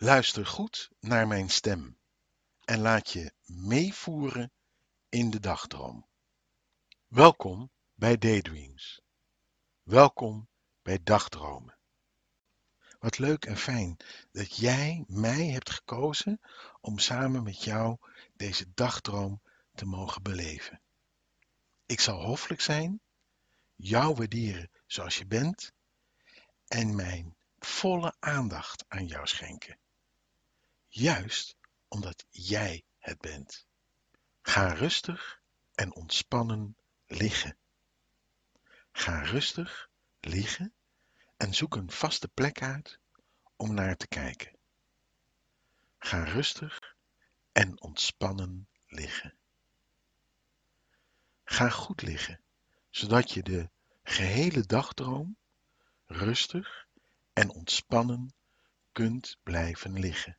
Luister goed naar mijn stem en laat je meevoeren in de dagdroom. Welkom bij Daydreams. Welkom bij Dagdromen. Wat leuk en fijn dat jij mij hebt gekozen om samen met jou deze dagdroom te mogen beleven. Ik zal hoffelijk zijn, jou waarderen zoals je bent en mijn volle aandacht aan jou schenken. Juist omdat jij het bent. Ga rustig en ontspannen liggen. Ga rustig liggen en zoek een vaste plek uit om naar te kijken. Ga rustig en ontspannen liggen. Ga goed liggen, zodat je de gehele dagdroom rustig en ontspannen kunt blijven liggen.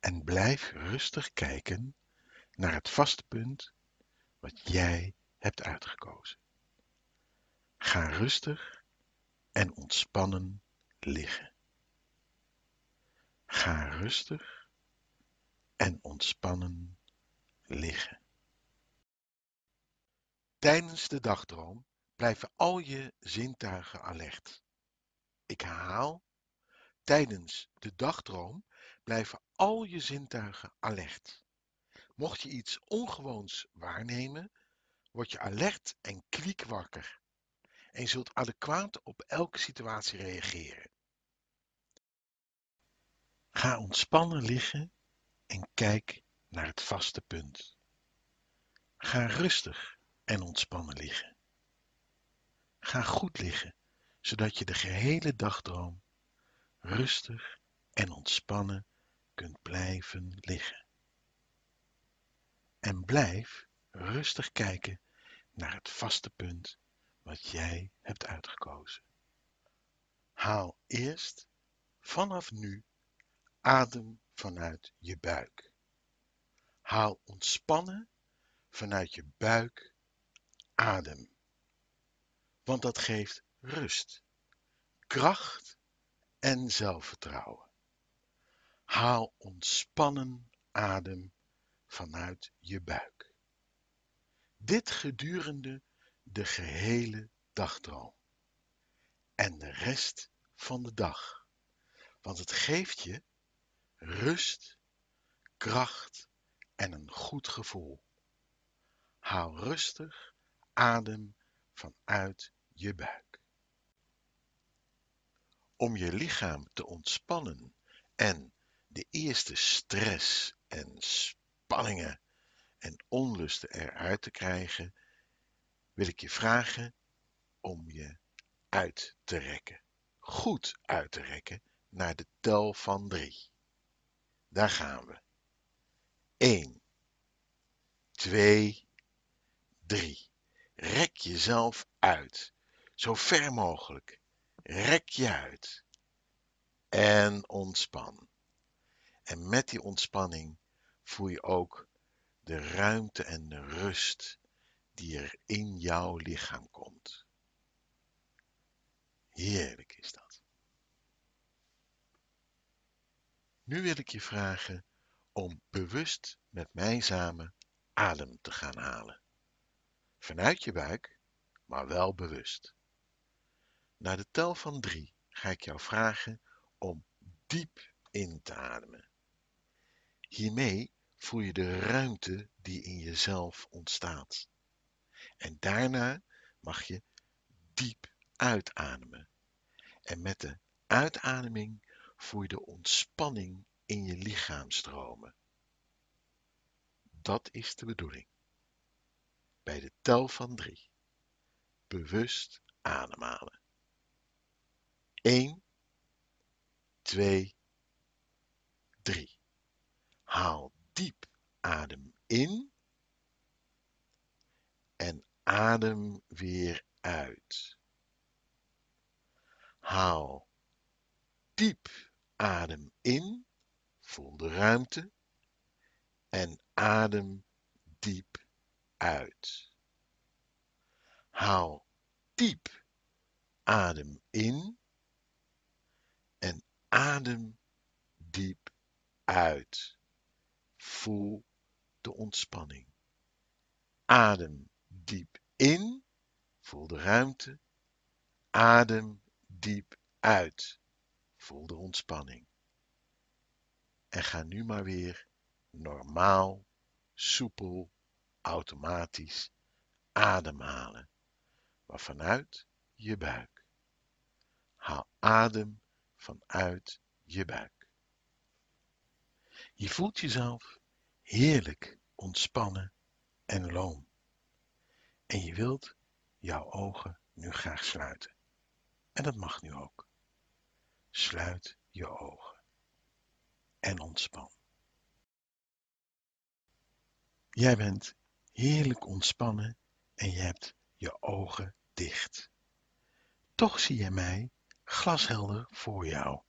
En blijf rustig kijken naar het vaste punt wat jij hebt uitgekozen. Ga rustig en ontspannen liggen. Ga rustig en ontspannen liggen. Tijdens de dagdroom blijven al je zintuigen alert. Ik herhaal, tijdens de dagdroom blijven al je zintuigen alert. Mocht je iets ongewoons waarnemen, word je alert en kwiekwakker en je zult adequaat op elke situatie reageren. Ga ontspannen liggen en kijk naar het vaste punt. Ga rustig en ontspannen liggen. Ga goed liggen, zodat je de gehele dagdroom rustig en ontspannen kunt blijven liggen. En blijf rustig kijken naar het vaste punt wat jij hebt uitgekozen. Haal eerst vanaf nu adem vanuit je buik. Haal ontspannen vanuit je buik adem. Want dat geeft rust, kracht en zelfvertrouwen. Haal ontspannen adem vanuit je buik. Dit gedurende de gehele dagdroom en de rest van de dag, want het geeft je rust, kracht en een goed gevoel. Haal rustig adem vanuit je buik. Om je lichaam te ontspannen en de eerste stress en spanningen en onlusten eruit te krijgen, wil ik je vragen om je uit te rekken. Goed uit te rekken naar de tel van drie. Daar gaan we. 1, 2, 3. Rek jezelf uit. Zo ver mogelijk. Rek je uit. En ontspan. En met die ontspanning voel je ook de ruimte en de rust die er in jouw lichaam komt. Heerlijk is dat. Nu wil ik je vragen om bewust met mij samen adem te gaan halen. Vanuit je buik, maar wel bewust. Na de tel van drie ga ik jou vragen om diep in te ademen. Hiermee voel je de ruimte die in jezelf ontstaat. En daarna mag je diep uitademen. En met de uitademing voel je de ontspanning in je lichaam stromen. Dat is de bedoeling. Bij de tel van drie. Bewust ademhalen. 1, 2, 3. Haal diep adem in en adem weer uit. Haal diep adem in, voel de ruimte en adem diep uit. Haal diep adem in en adem diep uit. Voel de ontspanning. Adem diep in. Voel de ruimte. Adem diep uit. Voel de ontspanning. En ga nu maar weer normaal, soepel, automatisch ademhalen. Maar vanuit je buik. Haal adem vanuit je buik. Je voelt jezelf heerlijk ontspannen en loom. En je wilt jouw ogen nu graag sluiten. En dat mag nu ook. Sluit je ogen en ontspan. Jij bent heerlijk ontspannen en je hebt je ogen dicht. Toch zie je mij glashelder voor jou.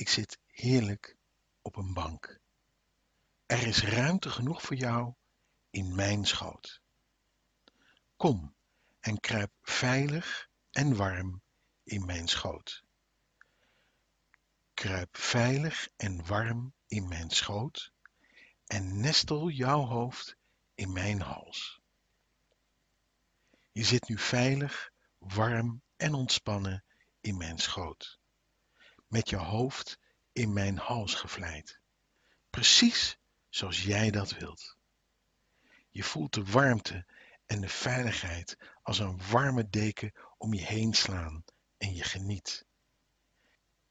Ik zit heerlijk op een bank. Er is ruimte genoeg voor jou in mijn schoot. Kom en kruip veilig en warm in mijn schoot. Kruip veilig en warm in mijn schoot en nestel jouw hoofd in mijn hals. Je zit nu veilig, warm en ontspannen in mijn schoot, met je hoofd in mijn hals gevlijd, precies zoals jij dat wilt. Je voelt de warmte en de veiligheid als een warme deken om je heen slaan en je geniet.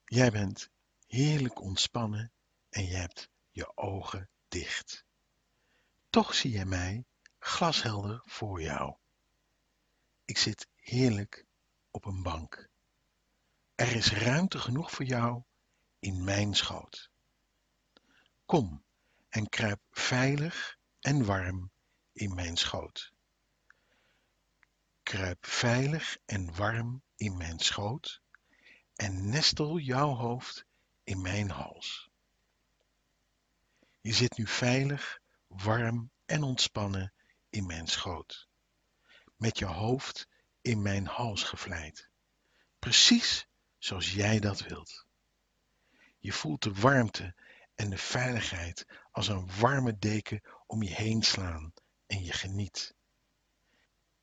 Jij bent heerlijk ontspannen en je hebt je ogen dicht. Toch zie je mij glashelder voor jou. Ik zit heerlijk op een bank. Er is ruimte genoeg voor jou in mijn schoot. Kom en kruip veilig en warm in mijn schoot. Kruip veilig en warm in mijn schoot en nestel jouw hoofd in mijn hals. Je zit nu veilig, warm en ontspannen in mijn schoot, met je hoofd in mijn hals gevlijd, precies zoals jij dat wilt. Je voelt de warmte en de veiligheid als een warme deken om je heen slaan en je geniet.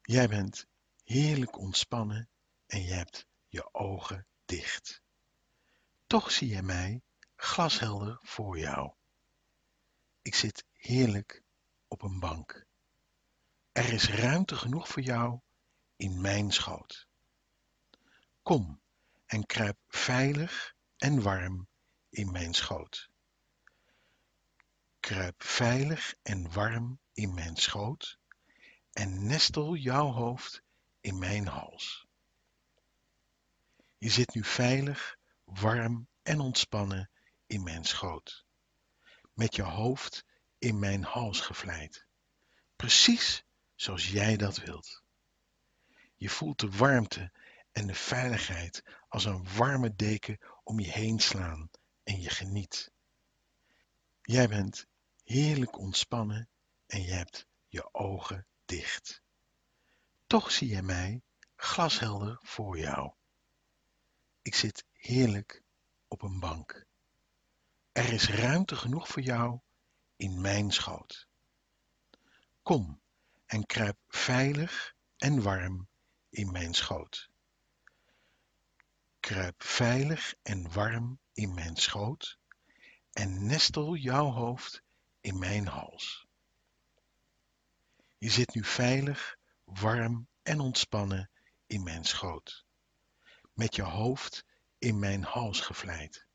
Jij bent heerlijk ontspannen en je hebt je ogen dicht. Toch zie je mij glashelder voor jou. Ik zit heerlijk op een bank. Er is ruimte genoeg voor jou in mijn schoot. Kom en kruip veilig en warm in mijn schoot. Kruip veilig en warm in mijn schoot en nestel jouw hoofd in mijn hals. Je zit nu veilig, warm en ontspannen in mijn schoot, met je hoofd in mijn hals gevlijd, precies zoals jij dat wilt. Je voelt de warmte en de veiligheid als een warme deken om je heen slaan en je geniet. Jij bent heerlijk ontspannen en je hebt je ogen dicht. Toch zie je mij glashelder voor jou. Ik zit heerlijk op een bank. Er is ruimte genoeg voor jou in mijn schoot. Kom en kruip veilig en warm in mijn schoot. Kruip veilig en warm in mijn schoot en nestel jouw hoofd in mijn hals. Je zit nu veilig, warm en ontspannen in mijn schoot, met je hoofd in mijn hals gevlijd,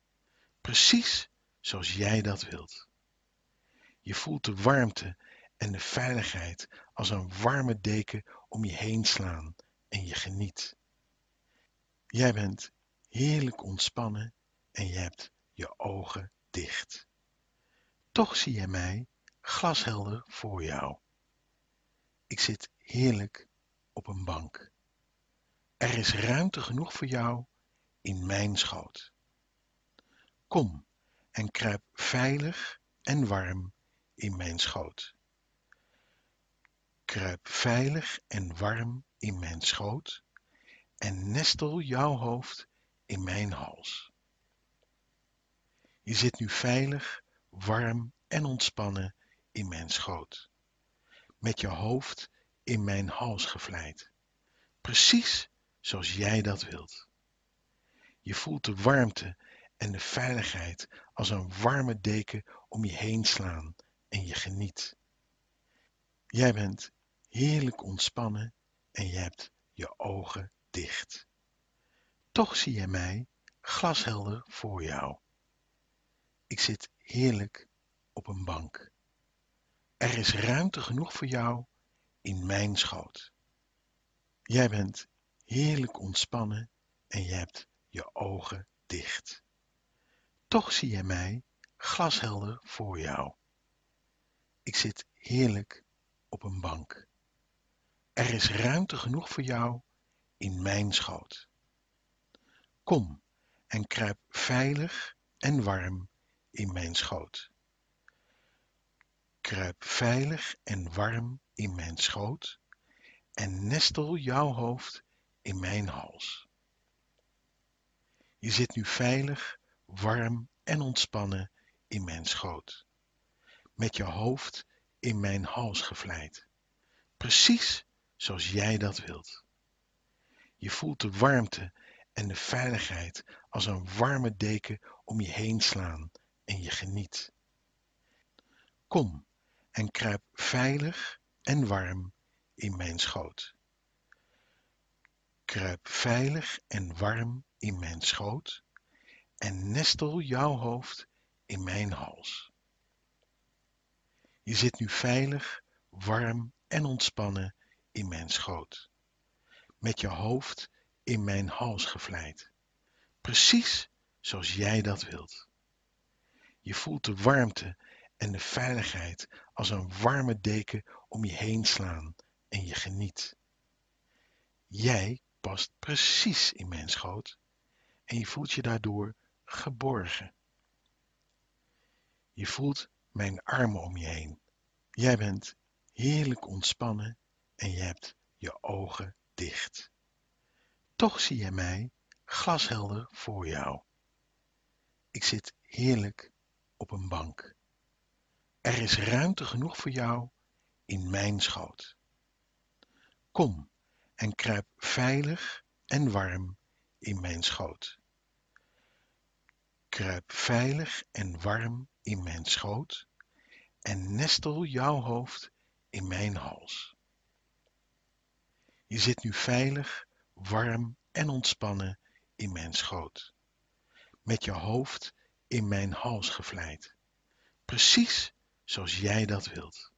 precies zoals jij dat wilt. Je voelt de warmte en de veiligheid als een warme deken om je heen slaan en je geniet. Jij bent heerlijk ontspannen en je hebt je ogen dicht. Toch zie je mij glashelder voor jou. Ik zit heerlijk op een bank. Er is ruimte genoeg voor jou in mijn schoot. Kom en kruip veilig en warm in mijn schoot. Kruip veilig en warm in mijn schoot en nestel jouw hoofd in mijn hals. Je zit nu veilig, warm en ontspannen in mijn schoot, met je hoofd in mijn hals gevlijd, precies zoals jij dat wilt. Je voelt de warmte en de veiligheid als een warme deken om je heen slaan en je geniet. Jij bent heerlijk ontspannen en je hebt je ogen dicht. Toch zie je mij glashelder voor jou. Ik zit heerlijk op een bank. Er is ruimte genoeg voor jou in mijn schoot. Jij bent heerlijk ontspannen en je hebt je ogen dicht. Toch zie je mij glashelder voor jou. Ik zit heerlijk op een bank. Er is ruimte genoeg voor jou in mijn schoot. Kom en kruip veilig en warm in mijn schoot. Kruip veilig en warm in mijn schoot en nestel jouw hoofd in mijn hals. Je zit nu veilig, warm en ontspannen in mijn schoot, met je hoofd in mijn hals gevlijd, precies zoals jij dat wilt. Je voelt de warmte en de veiligheid als een warme deken om je heen slaan en je geniet. Kom en kruip veilig en warm in mijn schoot. Kruip veilig en warm in mijn schoot en nestel jouw hoofd in mijn hals. Je zit nu veilig, warm en ontspannen in mijn schoot, met je hoofd in mijn hals gevlijd, precies zoals jij dat wilt. Je voelt de warmte en de veiligheid als een warme deken om je heen slaan en je geniet. Jij past precies in mijn schoot en je voelt je daardoor geborgen. Je voelt mijn armen om je heen. Jij bent heerlijk ontspannen en je hebt je ogen dicht. Toch zie je mij glashelder voor jou. Ik zit heerlijk op een bank. Er is ruimte genoeg voor jou in mijn schoot. Kom en kruip veilig en warm in mijn schoot. Kruip veilig en warm in mijn schoot en nestel jouw hoofd in mijn hals. Je zit nu veilig, warm en ontspannen in mijn schoot, met je hoofd in mijn hals gevlijd, precies zoals jij dat wilt.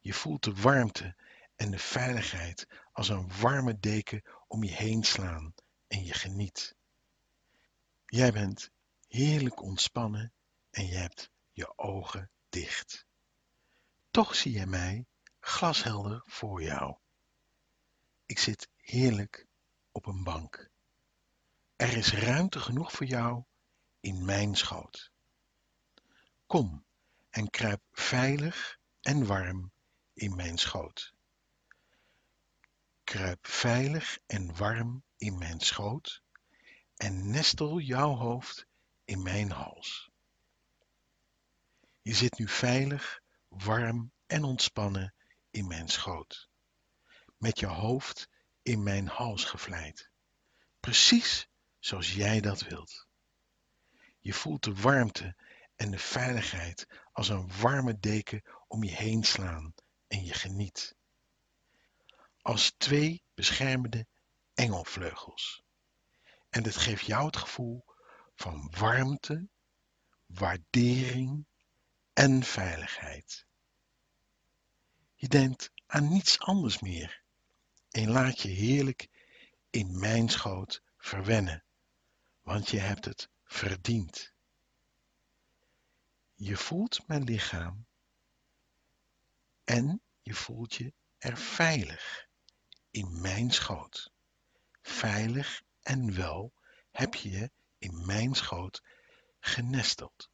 Je voelt de warmte en de veiligheid als een warme deken om je heen slaan en je geniet. Jij bent heerlijk ontspannen en je hebt je ogen dicht. Toch zie je mij glashelder voor jou. Ik zit heerlijk op een bank. Er is ruimte genoeg voor jou in mijn schoot. Kom en kruip veilig en warm in mijn schoot. Kruip veilig en warm in mijn schoot en nestel jouw hoofd in mijn hals. Je zit nu veilig, warm en ontspannen in mijn schoot, met je hoofd in mijn hals gevlijd, precies zoals jij dat wilt. Je voelt de warmte en de veiligheid als een warme deken om je heen slaan en je geniet. Als twee beschermende engelvleugels. En dit geeft jou het gevoel van warmte, waardering en veiligheid. Je denkt aan niets anders meer en laat je heerlijk in mijn schoot verwennen, want je hebt het verdiend. Je voelt mijn lichaam en je voelt je er veilig in mijn schoot. Veilig en wel heb je je in mijn schoot genesteld.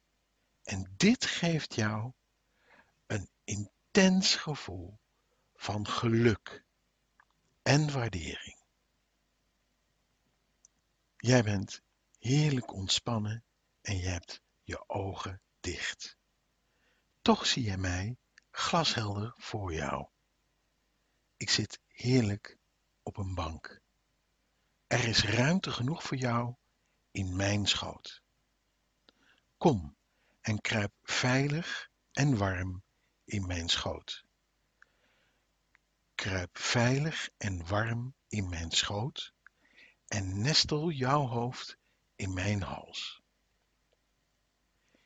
En dit geeft jou een intens gevoel van geluk en waardering. Jij bent heerlijk ontspannen en je hebt je ogen dicht. Toch zie je mij glashelder voor jou. Ik zit heerlijk op een bank. Er is ruimte genoeg voor jou in mijn schoot. Kom en kruip veilig en warm in mijn schoot. Kruip veilig en warm in mijn schoot en nestel jouw hoofd in mijn hals.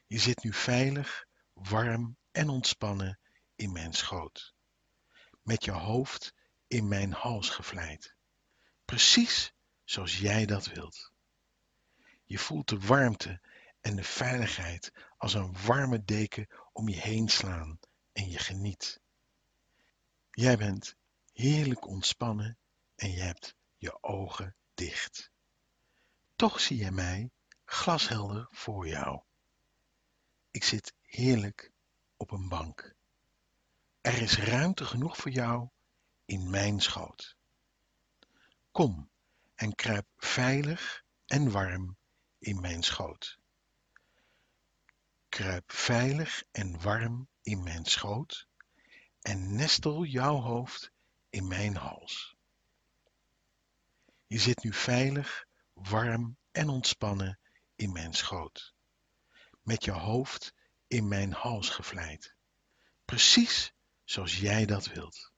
Je zit nu veilig, warm en ontspannen in mijn schoot, met je hoofd in mijn hals gevlijd, precies zoals jij dat wilt. Je voelt de warmte en de veiligheid als een warme deken om je heen slaan en je geniet. Jij bent heerlijk ontspannen en je hebt je ogen dicht. Toch zie je mij glashelder voor jou. Ik zit heerlijk op een bank. Er is ruimte genoeg voor jou in mijn schoot. Kom en kruip veilig en warm in mijn schoot. Kruip veilig en warm in mijn schoot en nestel jouw hoofd in mijn hals. Je zit nu veilig, warm en ontspannen in mijn schoot, met je hoofd in mijn hals gevlijd, precies zoals jij dat wilt.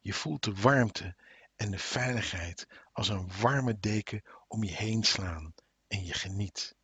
Je voelt de warmte en de veiligheid als een warme deken om je heen slaan en je geniet.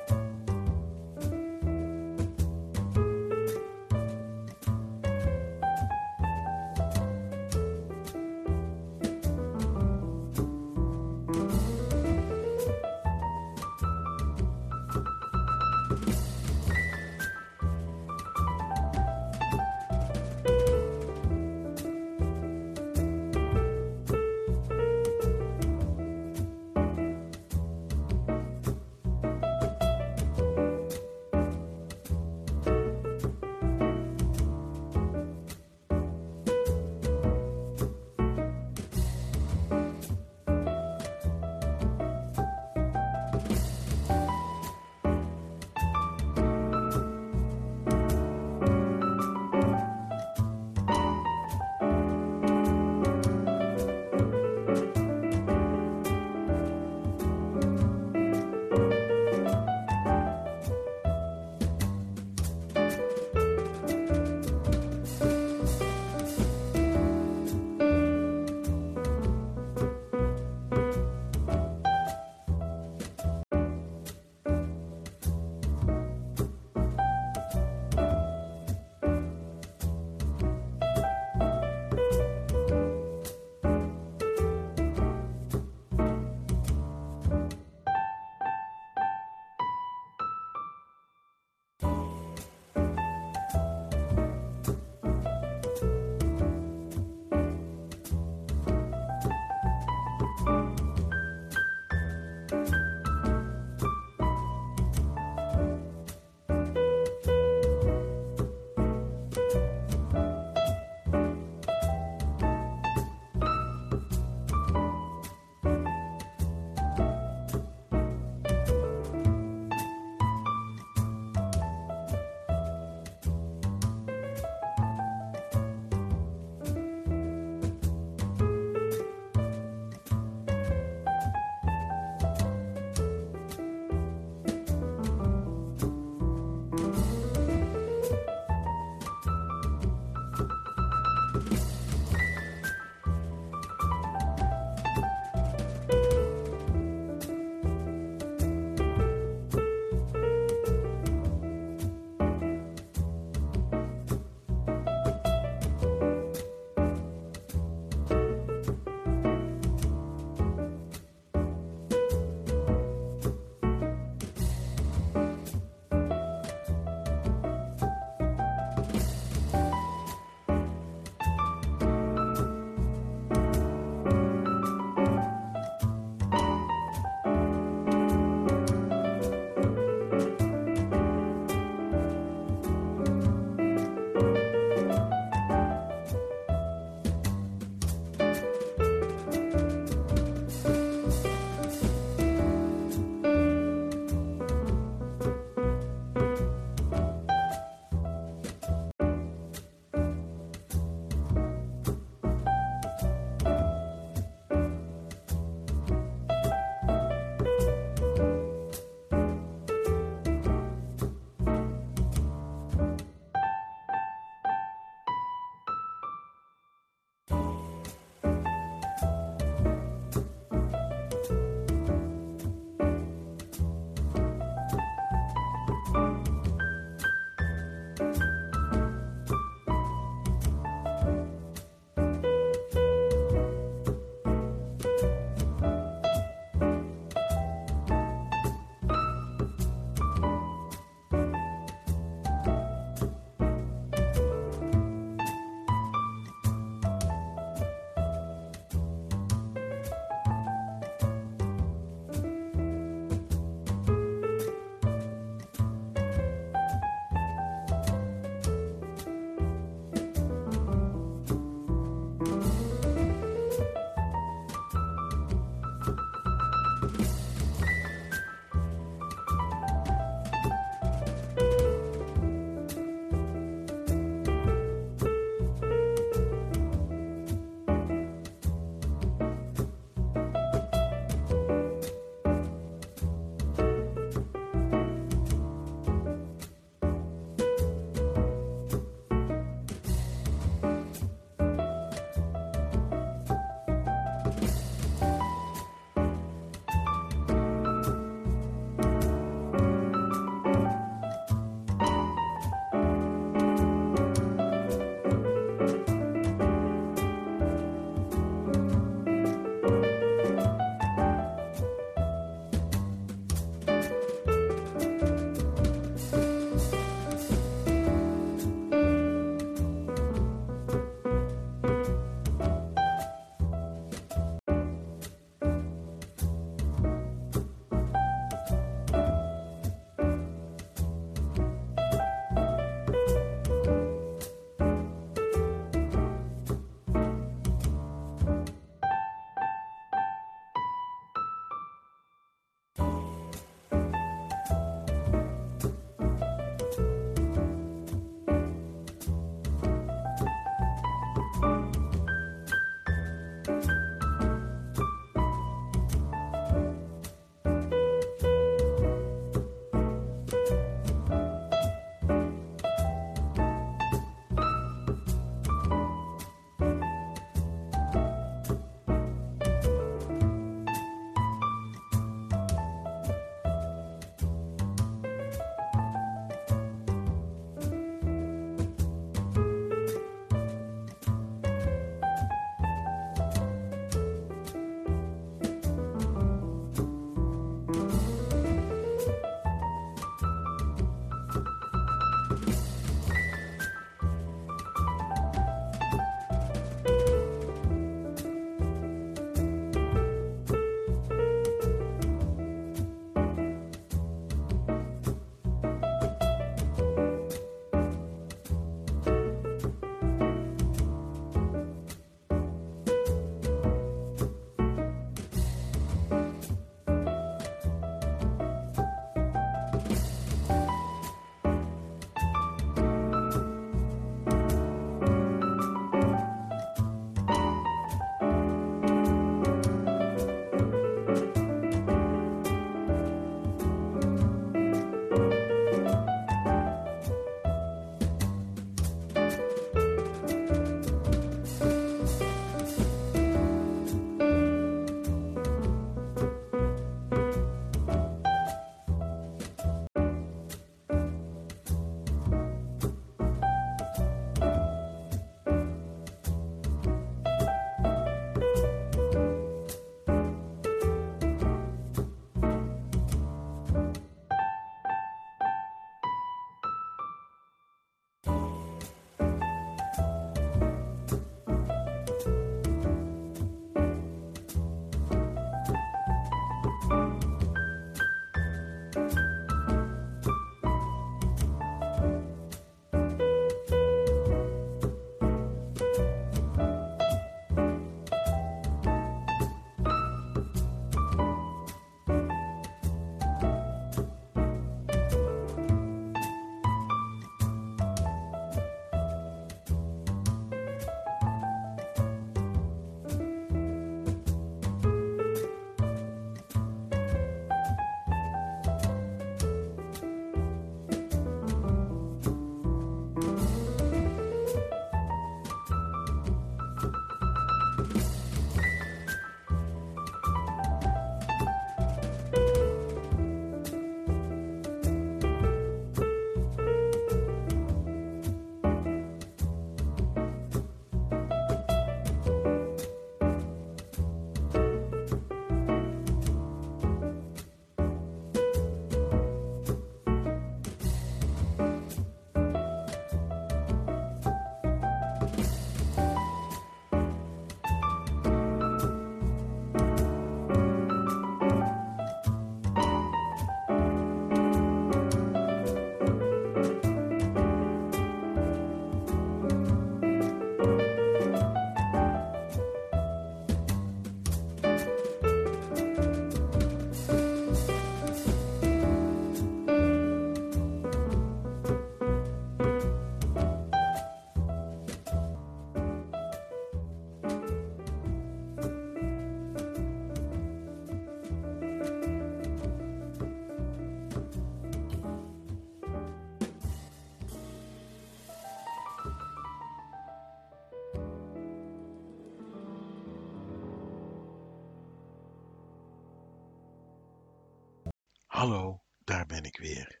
Hallo, daar ben ik weer.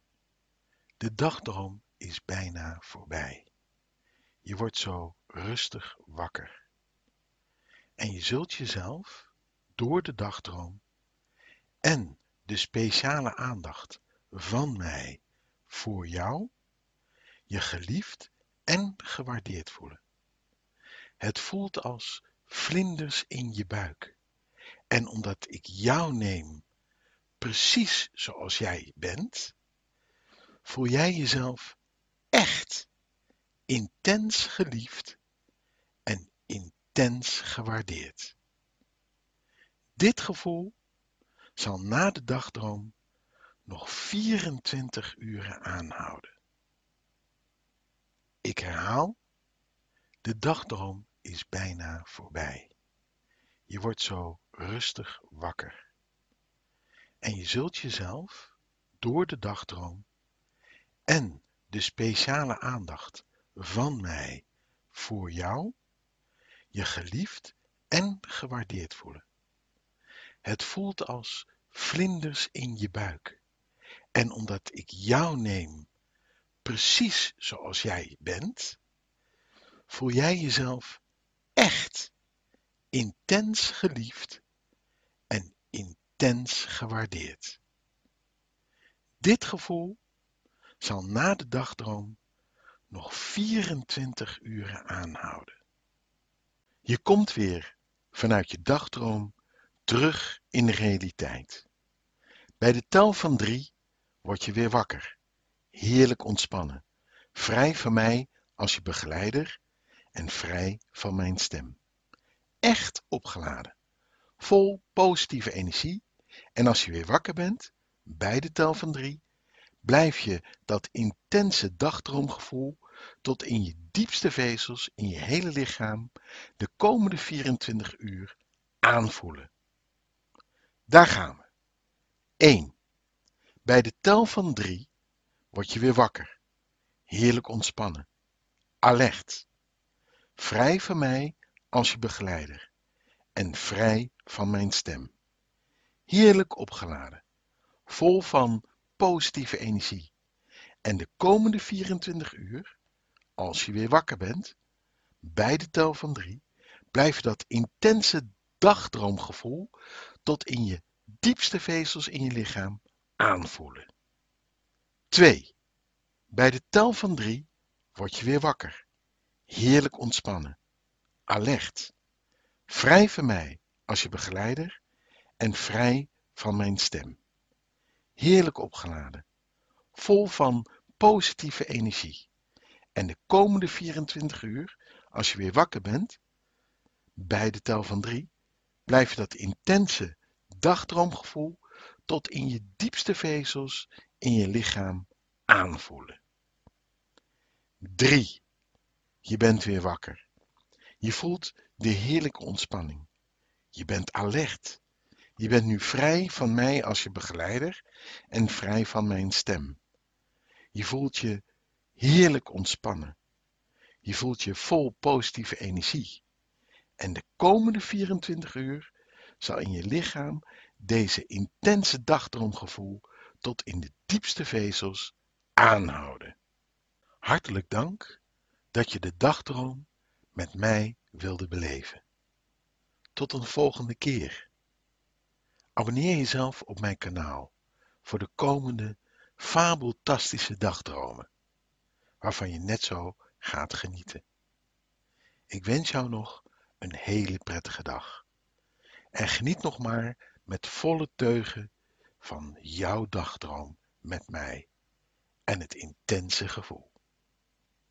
De dagdroom is bijna voorbij. Je wordt zo rustig wakker. En je zult jezelf door de dagdroom en de speciale aandacht van mij voor jou, je geliefd en gewaardeerd voelen. Het voelt als vlinders in je buik. En omdat ik jou neem precies zoals jij bent, voel jij jezelf echt intens geliefd en intens gewaardeerd. Dit gevoel zal na de dagdroom nog 24 uren aanhouden. Ik herhaal, de dagdroom is bijna voorbij. Je wordt zo rustig wakker. En je zult jezelf door de dagdroom en de speciale aandacht van mij voor jou, je geliefd en gewaardeerd voelen. Het voelt als vlinders in je buik. En omdat ik jou neem precies zoals jij bent, voel jij jezelf echt intens geliefd en intens gewaardeerd. Dit gevoel zal na de dagdroom nog 24 uren aanhouden. Je komt weer vanuit je dagdroom terug in de realiteit. Bij de tel van drie word je weer wakker, heerlijk ontspannen, vrij van mij als je begeleider en vrij van mijn stem. Echt opgeladen, vol positieve energie en als je weer wakker bent, bij de tel van drie, blijf je dat intense dagdroomgevoel tot in je diepste vezels in je hele lichaam de komende 24 uur aanvoelen. Daar gaan we. 1. Bij de tel van 3 word je weer wakker. Heerlijk ontspannen. Alert. Vrij van mij als je begeleider. En vrij van mijn stem. Heerlijk opgeladen. Vol van positieve energie. En de komende 24 uur, als je weer wakker bent, bij de tel van 3, blijf dat intense dagdroomgevoel tot in je diepste vezels in je lichaam aanvoelen. 2. Bij de tel van 3 word je weer wakker. Heerlijk ontspannen. Alert. Vrij van mij als je begeleider en vrij van mijn stem. Heerlijk opgeladen. Vol van positieve energie. En de komende 24 uur, als je weer wakker bent, bij de tel van 3, blijf je dat intense dagdroomgevoel tot in je diepste vezels in je lichaam aanvoelen. 3. Je bent weer wakker. Je voelt de heerlijke ontspanning. Je bent alert. Je bent nu vrij van mij als je begeleider en vrij van mijn stem. Je voelt je heerlijk ontspannen. Je voelt je vol positieve energie. En de komende 24 uur zal in je lichaam deze intense dagdroomgevoel tot in de diepste vezels aanhouden. Hartelijk dank dat je de dagdroom met mij wilde beleven. Tot een volgende keer. Abonneer jezelf op mijn kanaal voor de komende fabeltastische dagdromen, waarvan je net zo gaat genieten. Ik wens jou nog een hele prettige dag. En geniet nog maar met volle teugen van jouw dagdroom met mij en het intense gevoel.